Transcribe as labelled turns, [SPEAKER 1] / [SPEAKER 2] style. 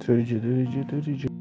[SPEAKER 1] Tırıcı tırıcı tırıcı.